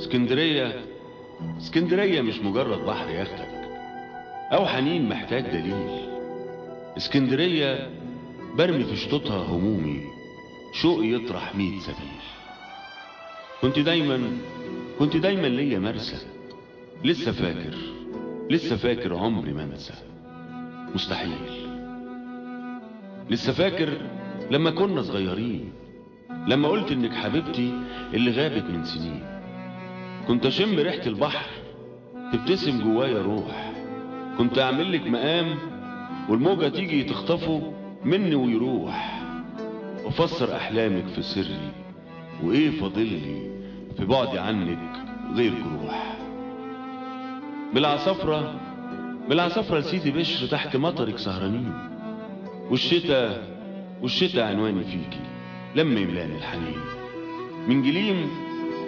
اسكندرية اسكندرية مش مجرد بحر ياخدك أو حنين محتاج دليل. اسكندرية برمي في شطوطها همومي شوقي يطرح ميت سبيل. كنت دايما كنت دايما ليا مرسى. لسه فاكر لسه فاكر عمري ما انسى مستحيل. لسه فاكر لما كنا صغيرين لما قلت إنك حبيبتي اللي غابت من سنين. كنت أشم ريحة البحر تبتسم جوايا روح. كنت أعمل لك مقام والموجة تيجي تخطفه مني ويروح. وافسر أحلامك في سري وإيه فاضلي في بعدي عنك غير جروح. بالعصفرة بالعصفرة لسيدي بشر تحت مطرك سهرانين. والشتا والشتا عنواني فيكي لما يملأني الحنين. من جليم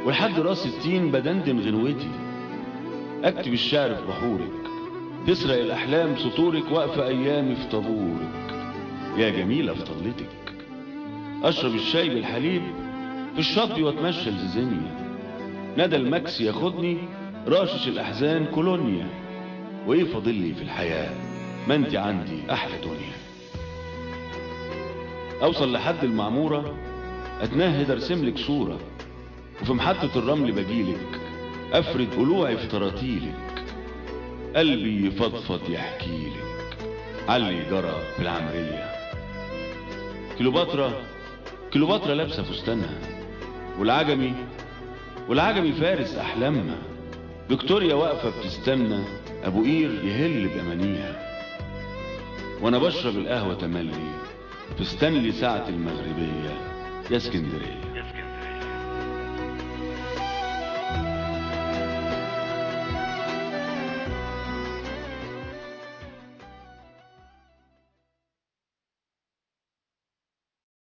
ولحد راس التين بدندن غنوتي. اكتب الشعر في بحورك تسرق الأحلام سطورك واقفه ايامي في طابورك. يا جميلة في طلتك أشرب الشاي بالحليب في الشطبي وأتمشى لزيزينيا ندى المكس ياخدني راشش الأحزان كولونيا. وإيه فاضل لي في الحياة؟ ما أنت عندي أحلى دنيا. أوصل لحد المعمورة اتنهد ارسم لك صورة. وفي محطة الرمل بجيلك أفرد قلوعي في تراتيلك قلبي يفضفض يحكيلك. علي جرى في العمريه كليوباترا كليوباترا لابسة فستانها. والعجمي والعجمي فارس أحلامها. فيكتوريا واقفة بتستنى أبو قير يهل بأمانيها. وأنا بشرب القهوة تملي في ستانلي ساعة المغربية يا اسكندرية.